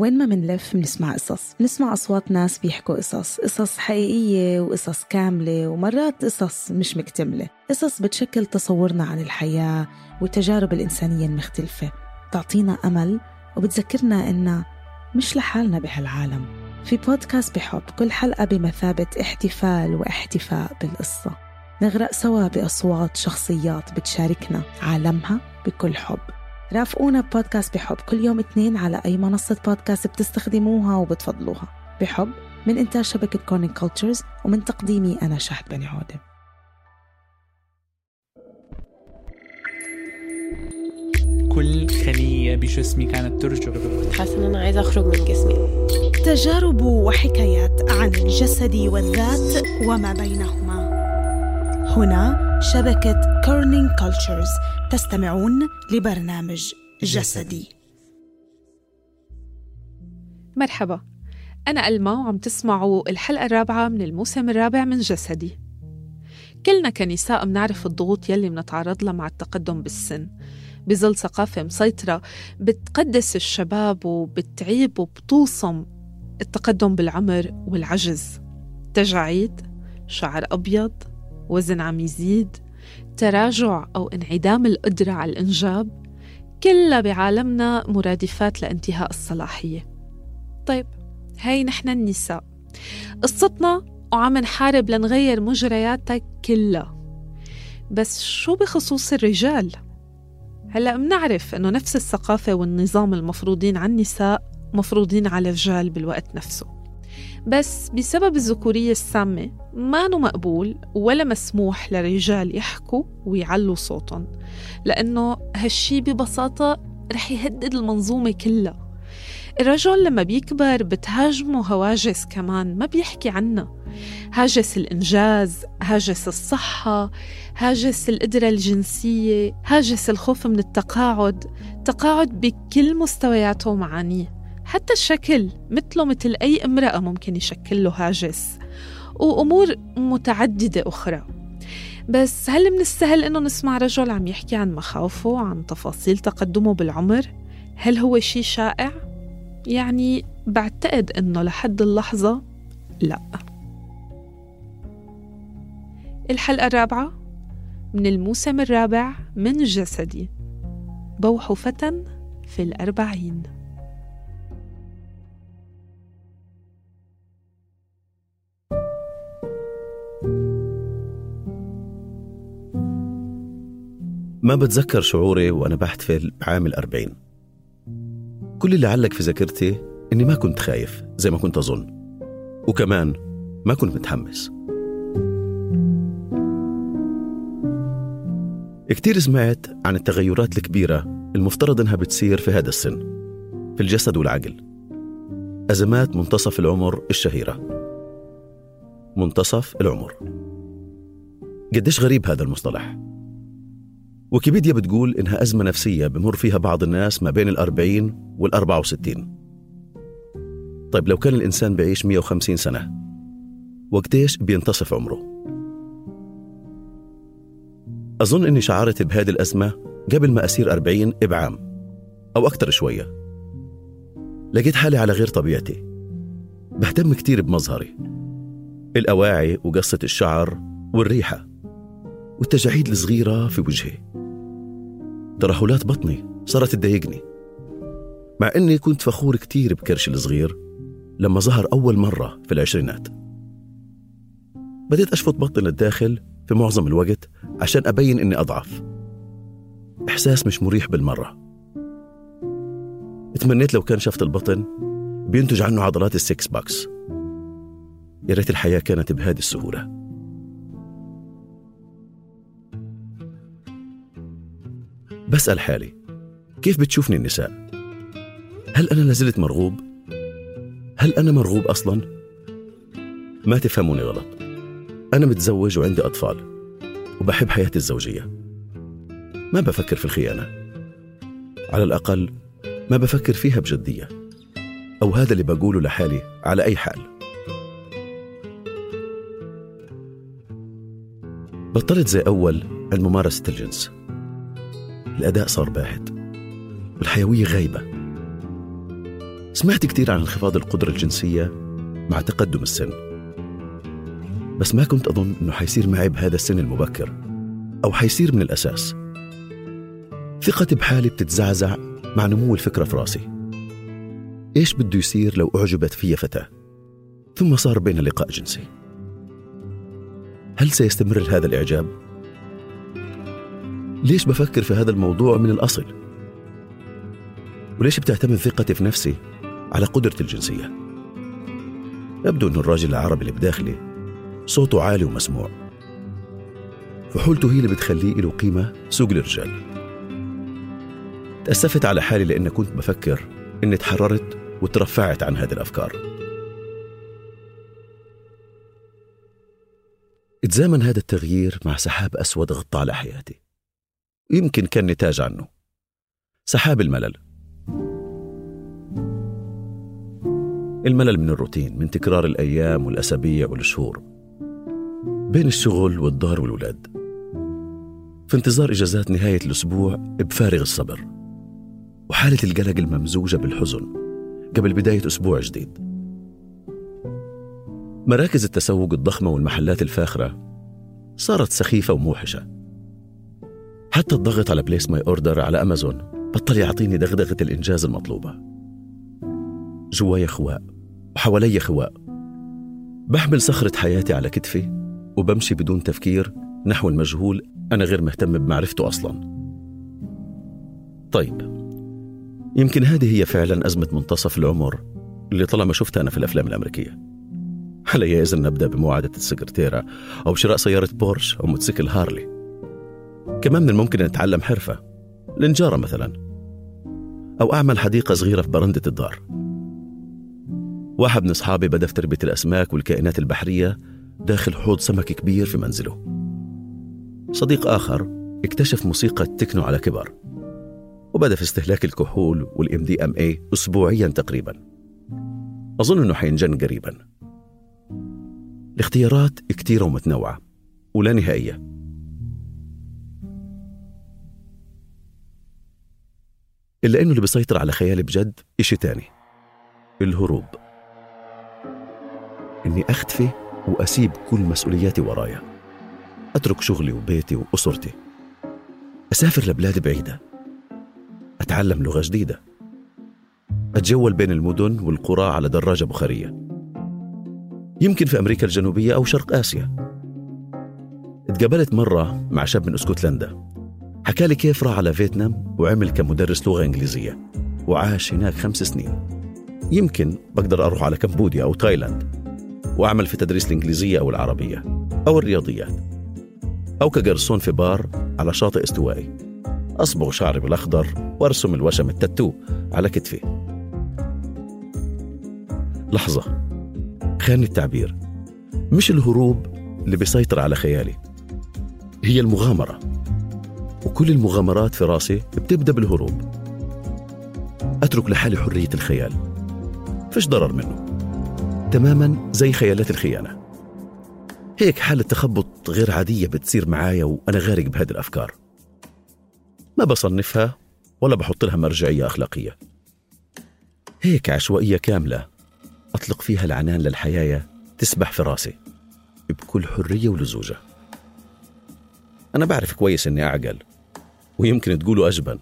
وين ما منلف منسمع قصص. منسمع أصوات ناس بيحكوا قصص. قصص حقيقية وقصص كاملة ومرات قصص مش مكتملة. قصص بتشكل تصورنا عن الحياة والتجارب الإنسانية المختلفة. تعطينا أمل وبتذكرنا إننا مش لحالنا بهالعالم. في بودكاست بحب كل حلقة بمثابة احتفال واحتفاء بالقصة. نغرق سوا بأصوات شخصيات بتشاركنا عالمها بكل حب. رافقونا بودكاست بحب. كل يوم اثنين على أي منصة بودكاست بتستخدموها وبتفضلوها. بحب من إنتاج شبكة Kerning Cultures ومن تقديمي أنا شهد بني عودة. كل خلية بجسمي كانت ترجف حاسة إن أنا عايزة أخرج من جسمي. تجارب وحكايات عن الجسد والذات وما بينهما. هنا شبكة Kerning Cultures تستمعون لبرنامج جسدي. مرحبا. أنا ألما وعم تسمعوا الحلقة الرابعة من الموسم الرابع من جسدي. كلنا كنساء منعرف الضغوط يلي منتعرض لها مع التقدم بالسن. بظل ثقافة مسيطرة بتقدس الشباب وبتعيب وبتوصم التقدم بالعمر والعجز. تجاعيد شعر أبيض وزن عم يزيد تراجع أو انعدام القدرة على الإنجاب كلها بعالمنا مرادفات لانتهاء الصلاحية. طيب هاي نحن النساء. قصتنا وعم نحارب لنغير مجرياتها كلها. بس شو بخصوص الرجال؟ هلأ منعرف إنه نفس الثقافة والنظام المفروضين على النساء مفروضين على الرجال بالوقت نفسه. بس بسبب الذكورية السامة ما مقبول ولا مسموح لرجال يحكوا ويعلوا صوتهم لأنه هالشي ببساطة رح يهدد المنظومة كلها. الرجل لما بيكبر بتهاجمه هواجس كمان ما بيحكي عنها. هاجس الإنجاز هاجس الصحة هاجس القدرة الجنسية هاجس الخوف من التقاعد. تقاعد بكل مستوياته ومعانيه. حتى الشكل مثله مثل أي امرأة ممكن يشكل له هاجس وأمور متعددة أخرى بس هل من السهل إنه نسمع رجل عم يحكي عن مخاوفه عن تفاصيل تقدمه بالعمر؟ هل هو شيء شائع؟ يعني بعتقد إنه لحد اللحظة لا الحلقة الرابعة من الموسم الرابع من جسدي بوح فتى في الأربعين ما بتذكر شعوري وأنا بحتفل بعام الأربعين. كل اللي علق في ذاكرتي إني ما كنت خايف زي ما كنت أظن وكمان ما كنت متحمس. كتير سمعت عن التغيرات الكبيرة المفترض إنها بتصير في هذا السن في الجسد والعقل. أزمات منتصف العمر الشهيرة. منتصف العمر. قديش غريب هذا المصطلح. ويكيبيديا بتقول إنها أزمة نفسية بمر فيها بعض الناس ما بين الأربعين والأربعة وستين. طيب لو كان الإنسان بعيش 150 سنة وقتيش بينتصف عمره؟ أظن إني شعرت بهذه الأزمة قبل ما أصير أربعين بعام أو أكثر شوية. لقيت حالي على غير طبيعتي. بهتم كتير بمظهري. الأواعي وقصة الشعر والريحة. والتجاعيد الصغيرة في وجهي. ترهلات بطني صارت تضايقني. مع أني كنت فخور كتير بكرشي الصغير لما ظهر أول مرة في العشرينات. بديت أشفط بطني للداخل في معظم الوقت عشان أبين إني أضعف. إحساس مش مريح بالمرة. تمنيت لو كان شفط البطن بينتج عنه عضلات ال six packs. يا ريت الحياة كانت بهذه السهولة. بسأل حالي كيف بتشوفني النساء؟ هل أنا لازلت مرغوب؟ هل أنا مرغوب أصلا؟ ما تفهموني غلط أنا متزوج وعندي أطفال وبحب حياتي الزوجية ما بفكر في الخيانة على الأقل ما بفكر فيها بجدية أو هذا اللي بقوله لحالي على أي حال بطلت زي أول عن ممارسة الجنس الأداء صار باهت والحيوية غايبة. سمعت كثير عن انخفاض القدرة الجنسية مع تقدم السن. بس ما كنت أظن أنه حيصير معي بهذا السن المبكر أو حيصير من الأساس. ثقتي بحالي بتتزعزع مع نمو الفكرة في راسي. إيش بده يصير لو أعجبت في فتاة؟ ثم صار بين لقاء جنسي. هل سيستمر هذا الإعجاب؟ ليش بفكر في هذا الموضوع من الأصل؟ وليش بتعتمد ثقتي في نفسي على قدرتي الجنسية؟ يبدو أن الراجل العربي اللي بداخلي صوته عالي ومسموع فحولته هي اللي بتخليه له قيمة سوق الرجال تأسفت على حالي لأن كنت بفكر إني تحررت وترفعت عن هذه الأفكار اتزامن هذا التغيير مع سحاب أسود غطى على حياتي يمكن كان نتاج عنه. سحاب الملل. الملل من الروتين من تكرار الأيام والأسابيع والشهور. بين الشغل والدار والولاد. في انتظار إجازات نهاية الأسبوع بفارغ الصبر. وحالة القلق الممزوجة بالحزن قبل بداية أسبوع جديد. مراكز التسوق الضخمة والمحلات الفاخرة صارت سخيفة وموحشة. حتى الضغط على place my order على أمازون. بطل يعطيني دغدغة الإنجاز المطلوبة. جواي خواء وحوالي خواء. بحمل صخرة حياتي على كتفي وبمشي بدون تفكير نحو المجهول أنا غير مهتم بمعرفته أصلا. طيب يمكن هذه هي فعلا أزمة منتصف العمر اللي طالما شفتها أنا في الأفلام الأمريكية. علي إذن نبدأ بمواعدة السكرتيرة أو شراء سيارة بورش أو موتوسيكل هارلي؟ كمان من الممكن أتعلم حرفة النجارة مثلا أو أعمل حديقة صغيرة في برندة الدار. واحد من أصحابي بدأ في تربية الأسماك والكائنات البحرية داخل حوض سمك كبير في منزله. صديق آخر اكتشف موسيقى التكنو على كبر وبدأ في استهلاك الكحول والام دي ام اي اسبوعيا تقريبا. أظن إنه حينجن قريبا. الاختيارات كتيرة ومتنوعة ولا نهائية. إلا إنه اللي بيسيطر على خيالي بجد إشي تاني الهروب. إني أختفي وأسيب كل مسؤولياتي ورايا. أترك شغلي وبيتي وأسرتي. أسافر لبلاد بعيدة. أتعلم لغة جديدة. أتجول بين المدن والقرى على دراجة بخارية. يمكن في أمريكا الجنوبية أو شرق آسيا. اتقابلت مرة مع شاب من أسكتلندا. حكى لي كيف راح على فيتنام وعمل كمدرس لغة إنجليزية وعاش هناك خمس سنين. يمكن بقدر أروح على كمبوديا أو تايلاند وأعمل في تدريس الإنجليزية أو العربية أو الرياضيات أو كجرسون في بار على شاطئ استوائي. أصبغ شعري بالأخضر وأرسم الوشم التاتو على كتفي. لحظة خاني التعبير. مش الهروب اللي بيسيطر على خيالي هي المغامرة. وكل المغامرات في راسي بتبدأ بالهروب. أترك لحالي حرية الخيال. فيش ضرر منه. تماما زي خيالات الخيانة. هيك حالة تخبط غير عادية بتصير معايا وأنا غارق بهذه الأفكار. ما بصنفها ولا بحط لها مرجعية أخلاقية. هيك عشوائية كاملة أطلق فيها العنان للحياة تسبح في راسي بكل حرية ولزوجة. أنا بعرف كويس إني أعقل. ويمكن تقولوا أجبن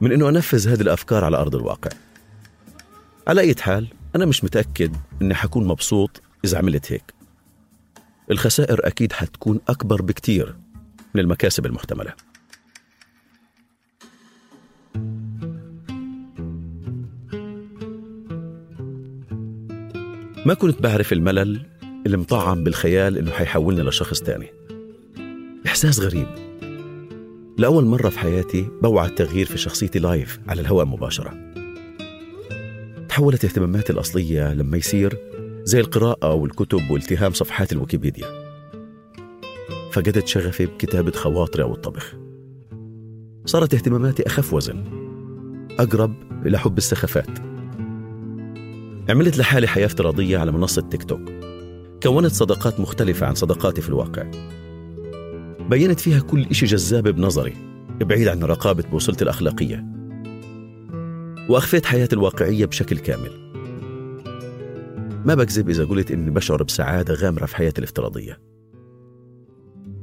من أنه أنفذ هذه الأفكار على أرض الواقع. على أي حال أنا مش متأكد أني حكون مبسوط إذا عملت هيك. الخسائر أكيد حتكون أكبر بكتير من المكاسب المحتملة. ما كنت بعرف الملل اللي مطعم بالخيال إنه حيحولني لشخص تاني. إحساس غريب. لأول مرة في حياتي بوعى التغيير في شخصيتي لايف على الهواء مباشرة. تحولت اهتماماتي الأصلية لما يصير زي القراءة والكتب والتهام صفحات الويكيبيديا. فقدت شغفي بكتابة خواطري أو الطبخ. صارت اهتماماتي أخف وزن أقرب إلى حب السخافات. عملت لحالي حياة افتراضية على منصة تيك توك. كونت صداقات مختلفة عن صداقاتي في الواقع. بينت فيها كل إشي جذاب بنظري بعيد عن رقابة بوصلتي الأخلاقية. وأخفيت حياتي الواقعية بشكل كامل. ما بكذب إذا قلت إني بشعر بسعادة غامرة في حياتي الافتراضية.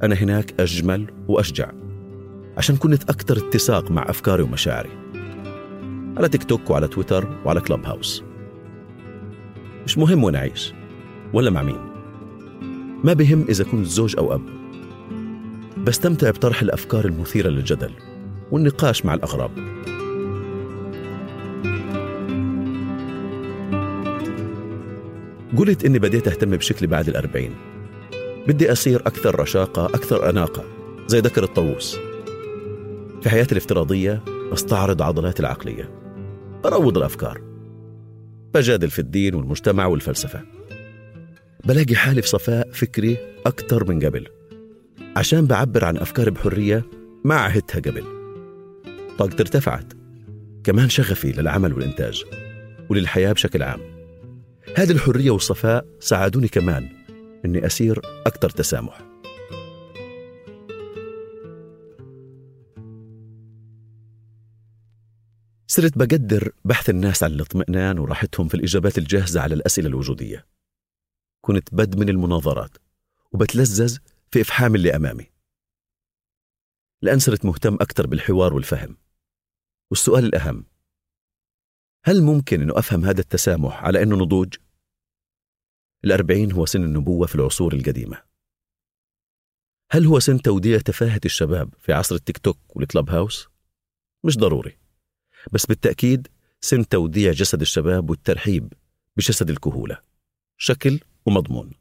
أنا هناك أجمل وأشجع عشان كنت أكثر اتساق مع أفكاري ومشاعري. على تيك توك وعلى تويتر وعلى كلوب هاوس. مش مهم وين أعيش ولا مع مين. ما بهم إذا كنت زوج أو أب. بستمتع بطرح الأفكار المثيرة للجدل والنقاش مع الأغراب. قلت إني بديت أهتم بشكلي بعد الأربعين. بدي أصير أكثر رشاقة أكثر أناقة زي ذكر الطاووس. في حياتي الافتراضية بستعرض عضلاتي العقلية. بروض الأفكار. بجادل في الدين والمجتمع والفلسفة. بلاقي حالي في صفاء فكري أكثر من قبل. عشان بعبر عن أفكاري بحرية ما عهدتها قبل. طاقتي ارتفعت. كمان شغفي للعمل والإنتاج وللحياة بشكل عام. هذه الحرية والصفاء ساعدوني كمان أني أسير أكثر تسامح. صرت بقدر بحث الناس عن الاطمئنان وراحتهم في الإجابات الجاهزة على الأسئلة الوجودية. كنت بدمن المناظرات وبتلذذ في إفحام اللي أمامي. لأن صرت مهتم أكثر بالحوار والفهم. والسؤال الأهم هل ممكن أنه أفهم هذا التسامح على أنه نضوج؟ الأربعين هو سن النبوة في العصور القديمة. هل هو سن توديع تفاهة الشباب في عصر التيك توك والكلاب هاوس؟ مش ضروري. بس بالتأكيد سن توديع جسد الشباب والترحيب بجسد الكهولة. شكل ومضمون.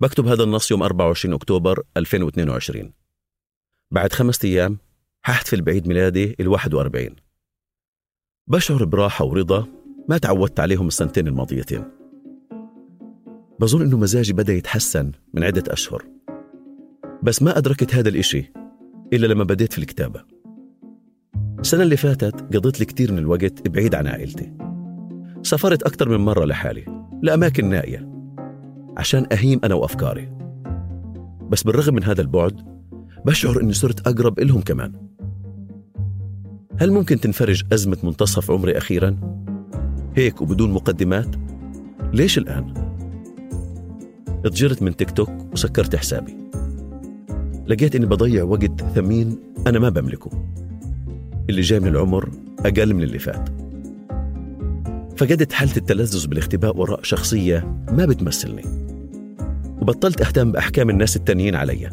بكتب هذا النص يوم 24 أكتوبر 2022 بعد خمسة أيام حاحتفل بعيد ميلادي ال 41 بشعر براحة ورضا ما تعودت عليهم السنتين الماضيتين. بظن إنه مزاجي بدأ يتحسن من عدة أشهر. بس ما أدركت هذا الإشي إلا لما بديت في الكتابة. السنة اللي فاتت قضيت لي كتير من الوقت بعيد عن عائلتي. سافرت أكثر من مرة لحالي لأماكن نائية. عشان أهيم أنا وأفكاري بس بالرغم من هذا البعد بشعر أني صرت أقرب إلهم كمان هل ممكن تنفرج أزمة منتصف عمري أخيرا؟ هيك وبدون مقدمات؟ ليش الآن؟ اتجرت من تيك توك وسكرت حسابي لقيت إني بضيع وقت ثمين أنا ما بملكه اللي جاي من العمر أقل من اللي فات فقدت حالة التلذذ بالاختباء وراء شخصية ما بتمثلني وبطلت أهتم بأحكام الناس التانيين علي.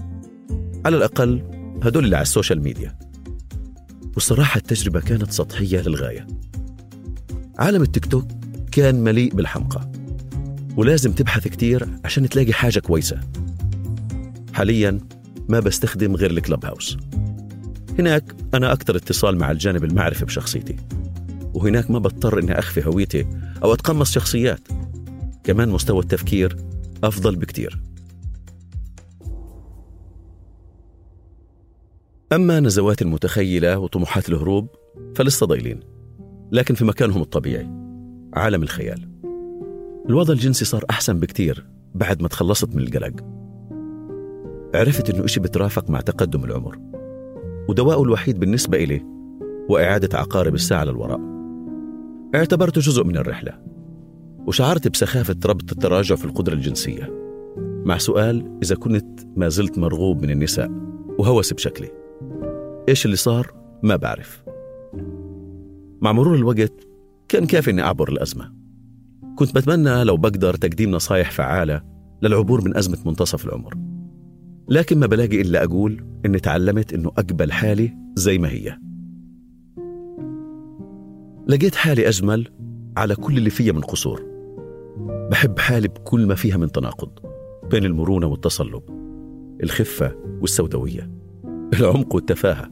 على الأقل هدول اللي على ال social media. والصراحة التجربة كانت سطحية للغاية. عالم التيك توك كان مليء بالحمقى. ولازم تبحث كتير عشان تلاقي حاجة كويسة. حاليا ما بستخدم غير ال Clubhouse. هناك أنا أكثر اتصال مع الجانب المعرفي بشخصيتي. وهناك ما بضطر إني أخفي هويتي أو أتقمص شخصيات. كمان مستوى التفكير أفضل بكتير. أما نزوات المتخيلة وطموحات الهروب فلسه ضايلين لكن في مكانهم الطبيعي عالم الخيال. الوضع الجنسي صار أحسن بكتير بعد ما تخلصت من القلق. عرفت إنه إشي بترافق مع تقدم العمر ودواءه الوحيد بالنسبة إلي هو إعادة عقارب الساعة للوراء. اعتبرته جزء من الرحلة. وشعرت بسخافة ربط التراجع في القدرة الجنسية. مع سؤال إذا كنت ما زلت مرغوب من النساء وهوس بشكلي إيش اللي صار؟ ما بعرف. مع مرور الوقت كان كافي إني أعبر الأزمة. كنت بتمنى لو بقدر تقديم نصايح فعالة للعبور من أزمة منتصف العمر. لكن ما بلاقي إلا أقول إني تعلمت إنه أقبل حالي زي ما هي. لقيت حالي أجمل على كل اللي فيها من قصور. بحب حالي بكل ما فيها من تناقض بين المرونة والتصلب الخفة والسوداوية العمق والتفاهة.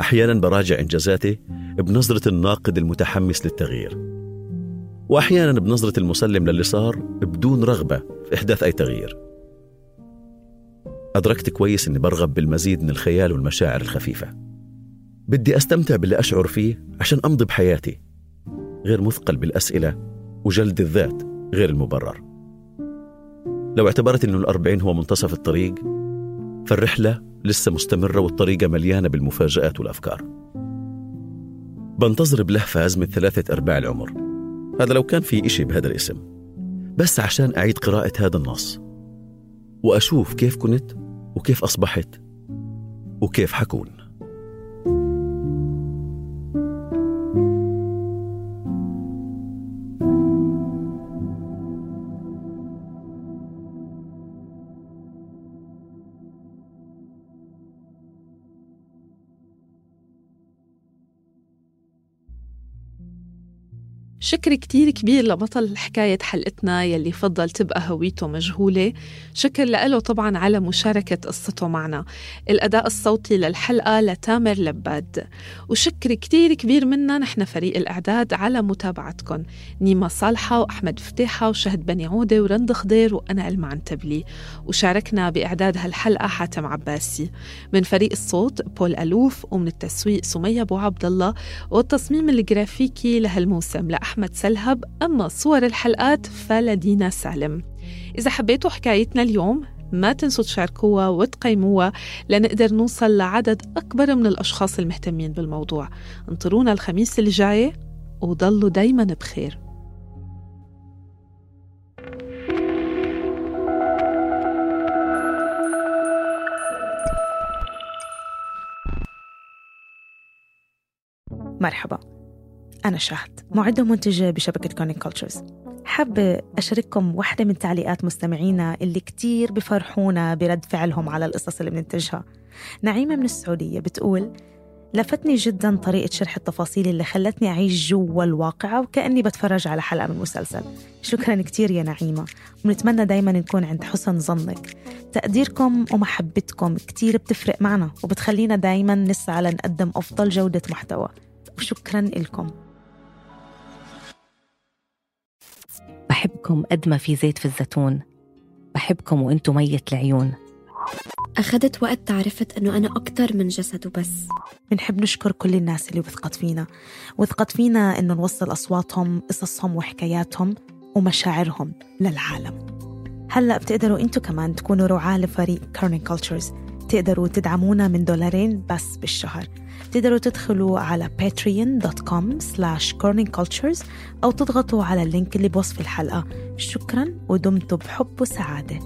أحيانا براجع إنجازاتي بنظرة الناقد المتحمس للتغيير وأحيانا بنظرة المسلم للي صار بدون رغبة في إحداث أي تغيير. أدركت كويس إني برغب بالمزيد من الخيال والمشاعر الخفيفة. بدي أستمتع باللي أشعر فيه عشان أمضي بحياتي غير مثقل بالأسئلة وجلد الذات. غير المبرر. لو اعتبرت أنه الأربعين هو منتصف الطريق فالرحلة لسه مستمرة والطريقة مليانة بالمفاجآت والأفكار. بنتظر بلهفة أزمة ثلاثة أرباع العمر. هذا لو كان في إشي بهذا الاسم. بس عشان أعيد قراءة هذا النص. وأشوف كيف كنت وكيف أصبحت وكيف حكون. شكر كتير كبير لبطل حكاية حلقتنا يلي فضل تبقى هويته مجهولة. شكر له طبعا على مشاركة قصته معنا. الأداء الصوتي للحلقة لتامر لباد. وشكر كتير كبير منا نحن فريق الإعداد على متابعتكم نيما صالحة وأحمد فتيحة وشهد بني عودة ورند خضير وأنا ألمع عنتبلي وشاركنا بإعداد هالحلقة حاتم عباسي. من فريق الصوت بول ألوف ومن التسويق سمية أبو عبد الله. والتصميم الجرافيكي لهالموسم لأحمد أحمد سلهب أما صور الحلقات فلدينا سالم. إذا حبيتوا حكايتنا اليوم ما تنسوا تشاركوها وتقيموها لنقدر نوصل لعدد أكبر من الأشخاص المهتمين بالموضوع. انطرونا الخميس اللي جاي وضلوا دايما بخير. مرحبا. أنا شهد معدة ومنتجة بشبكة Kerning Cultures حابة أشارككم واحدة من تعليقات مستمعينا اللي كتير بفرحونا برد فعلهم على القصص اللي بننتجها. نعيمة من السعودية بتقول لفتني جدا طريقة شرح التفاصيل اللي خلتني أعيش جوا الواقعة وكأني بتفرج على حلقة من مسلسل. شكرا كتير يا نعيمة. ونتمنى دايما نكون عند حسن ظنك. تقديركم ومحبتكم كتير بتفرق معنا وبتخلينا دايما نسعى لنقدم أفضل جودة محتوى. وشكرا لكم. بحبكم قد ما في زيت في الزيتون. بحبكم وانتو مية العيون. أخذت وقت تعرفت أنه أنا أكتر من جسد وبس. بنحب نشكر كل الناس اللي وثقت فينا. وثقت فينا أنه نوصل أصواتهم قصصهم وحكاياتهم ومشاعرهم للعالم. هلأ بتقدروا أنتوا كمان تكونوا رعاة لفريق كارنين كولتشرز تقدروا تدعمونا من دولارين بس بالشهر. تقدروا تدخلوا على patreon.com slash corningcultures أو تضغطوا على اللينك اللي بوصف الحلقة شكرا ودمتم بحب وسعادة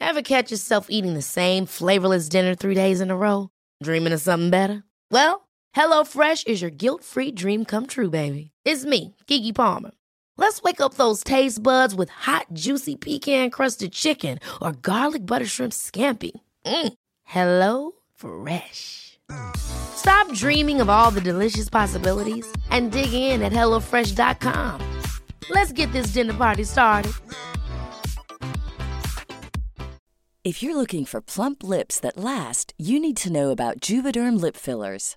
Ever catch yourself eating the same flavorless dinner three days in a row? Dreaming of something better? Well, HelloFresh is your guilt-free dream come true, baby. It's me, Kiki Palmer. Let's wake up those taste buds with hot, juicy pecan-crusted chicken or garlic butter shrimp scampi. Mm. Hello Fresh. Stop dreaming of all the delicious possibilities and dig in at HelloFresh.com. Let's get this dinner party started. If you're looking for plump lips that last, you need to know about Juvederm lip fillers.